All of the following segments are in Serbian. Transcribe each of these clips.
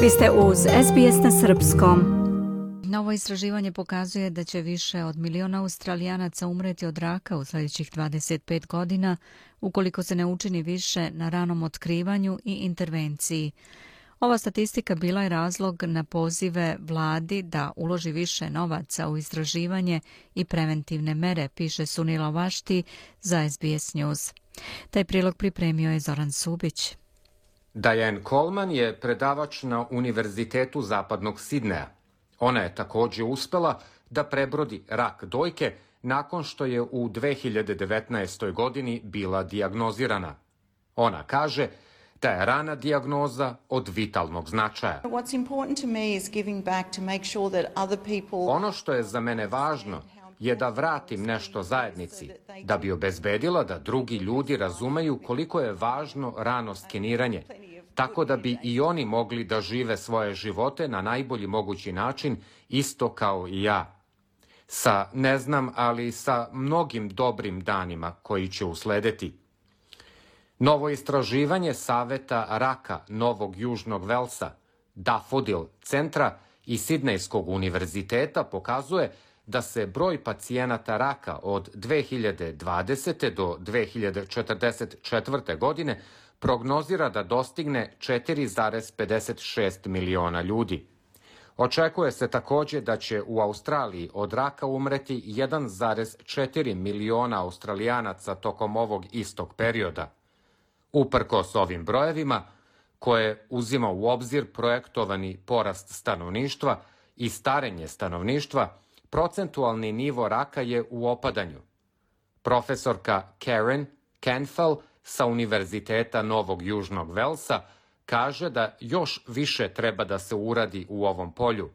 Vi ste uz SBS na Srpskom. Novo istraživanje pokazuje da će više od miliona australijanaca umreti od raka u sljedećih 25 godina ukoliko se ne učini više na ranom otkrivanju i intervenciji. Ova statistika bila je razlog na pozive vladi da uloži više novaca u istraživanje i preventivne mere, piše Sunila Vašti za SBS News. Taj prilog pripremio je Zoran Subić. Diane Coleman je predavač na Univerzitetu zapadnog Sidneja. Ona je takođe uspela da prebrodi rak dojke nakon što je u 2019. godini bila diagnozirana. Ona kaže da je rana dijagnoza od vitalnog značaja. Ono što je za mene važno je da vratim nešto zajednici, da bi obezbedila da drugi ljudi razumeju koliko je važno rano skeniranje, tako da bi i oni mogli da žive svoje živote na najbolji mogući način, isto kao i ja. Sa, ne znam, ali sa mnogim dobrim danima koji će usledeti. Novo istraživanje Saveta raka Novog Južnog Velsa, Daffodil centra i Sidnejskog univerziteta pokazuje da se broj pacijenata raka od 2020. do 2044. godine prognozira da dostigne 4,56 miliona ljudi. Očekuje se takođe da će u Australiji od raka umreti 1,4 miliona australijanaca tokom ovog istog perioda. Uprkos ovim brojevima, koje uzima u obzir projektovani porast stanovništva i starenje stanovništva, procentualni nivo raka je u opadanju. Profesorka Karen Canfell sa Univerziteta Novog Južnog Velsa kaže da još više treba da se uradi u ovom polju,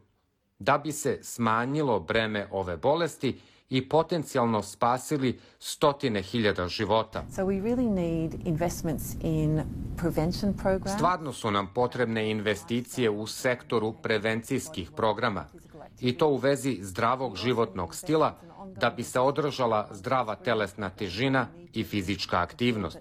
da bi se smanjilo breme ove bolesti i potencijalno spasili stotine hiljada života. So we really need investments in prevention programs. Stvarno su nam potrebne investicije u sektoru prevencijskih programa i to u vezi zdravog životnog stila da bi se održala zdrava telesna težina i fizička aktivnost.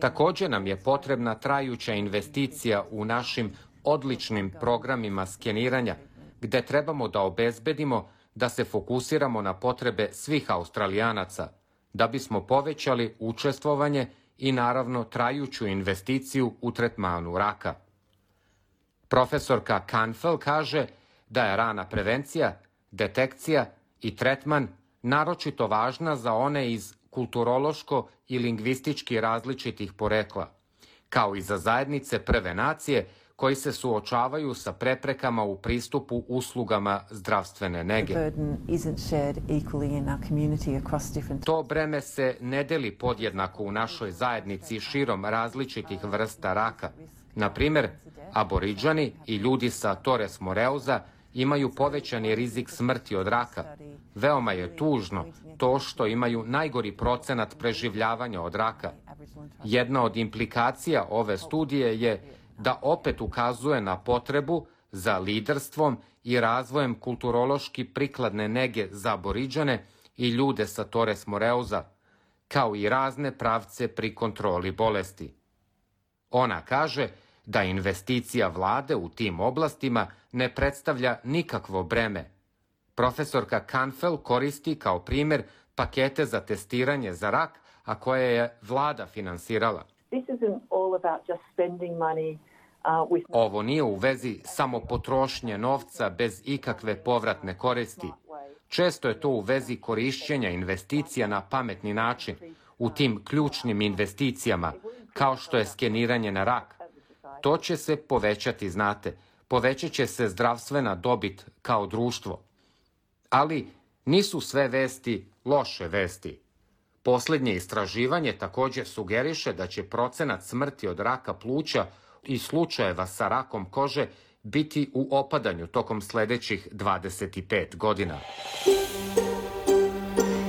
Takođe nam je potrebna trajuća investicija u našim odličnim programima skeniranja, gde trebamo da obezbedimo da se fokusiramo na potrebe svih australijanaca, da bismo povećali učestvovanje i naravno trajuću investiciju u tretmanu raka. Profesorka Canfel kaže da je rana prevencija, detekcija i tretman naročito važna za one iz kulturološko i lingvistički različitih porekla, kao i za zajednice prve nacije koji se suočavaju sa preprekama u pristupu uslugama zdravstvene nege. To breme se ne deli podjednako u našoj zajednici širom različitih vrsta raka. Na primer, aboriđani i ljudi sa Torres Moreuza imaju povećani rizik smrti od raka. Veoma je tužno to što imaju najgori procenat preživljavanja od raka. Jedna od implikacija ove studije je da opet ukazuje na potrebu za liderstvom i razvojem kulturološki prikladne nege za aboriđane i ljude sa Torres Moreuza, kao i razne pravce pri kontroli bolesti. Ona kaže da investicija vlade u tim oblastima ne predstavlja nikakvo breme. Profesorka Canfel koristi kao primer pakete za testiranje za rak, a koje je vlada finansirala. Uh, Ovo nije u vezi samo potrošnje novca bez ikakve povratne koristi. Često je to u vezi korišćenja investicija na pametni način, u tim ključnim investicijama, kao što je skeniranje na rak, To će se povećati, znate, povećat će se zdravstvena dobit kao društvo. Ali nisu sve vesti loše vesti. Poslednje istraživanje takođe sugeriše da će procenat smrti od raka pluća i slučajeva sa rakom kože biti u opadanju tokom sledećih 25 godina.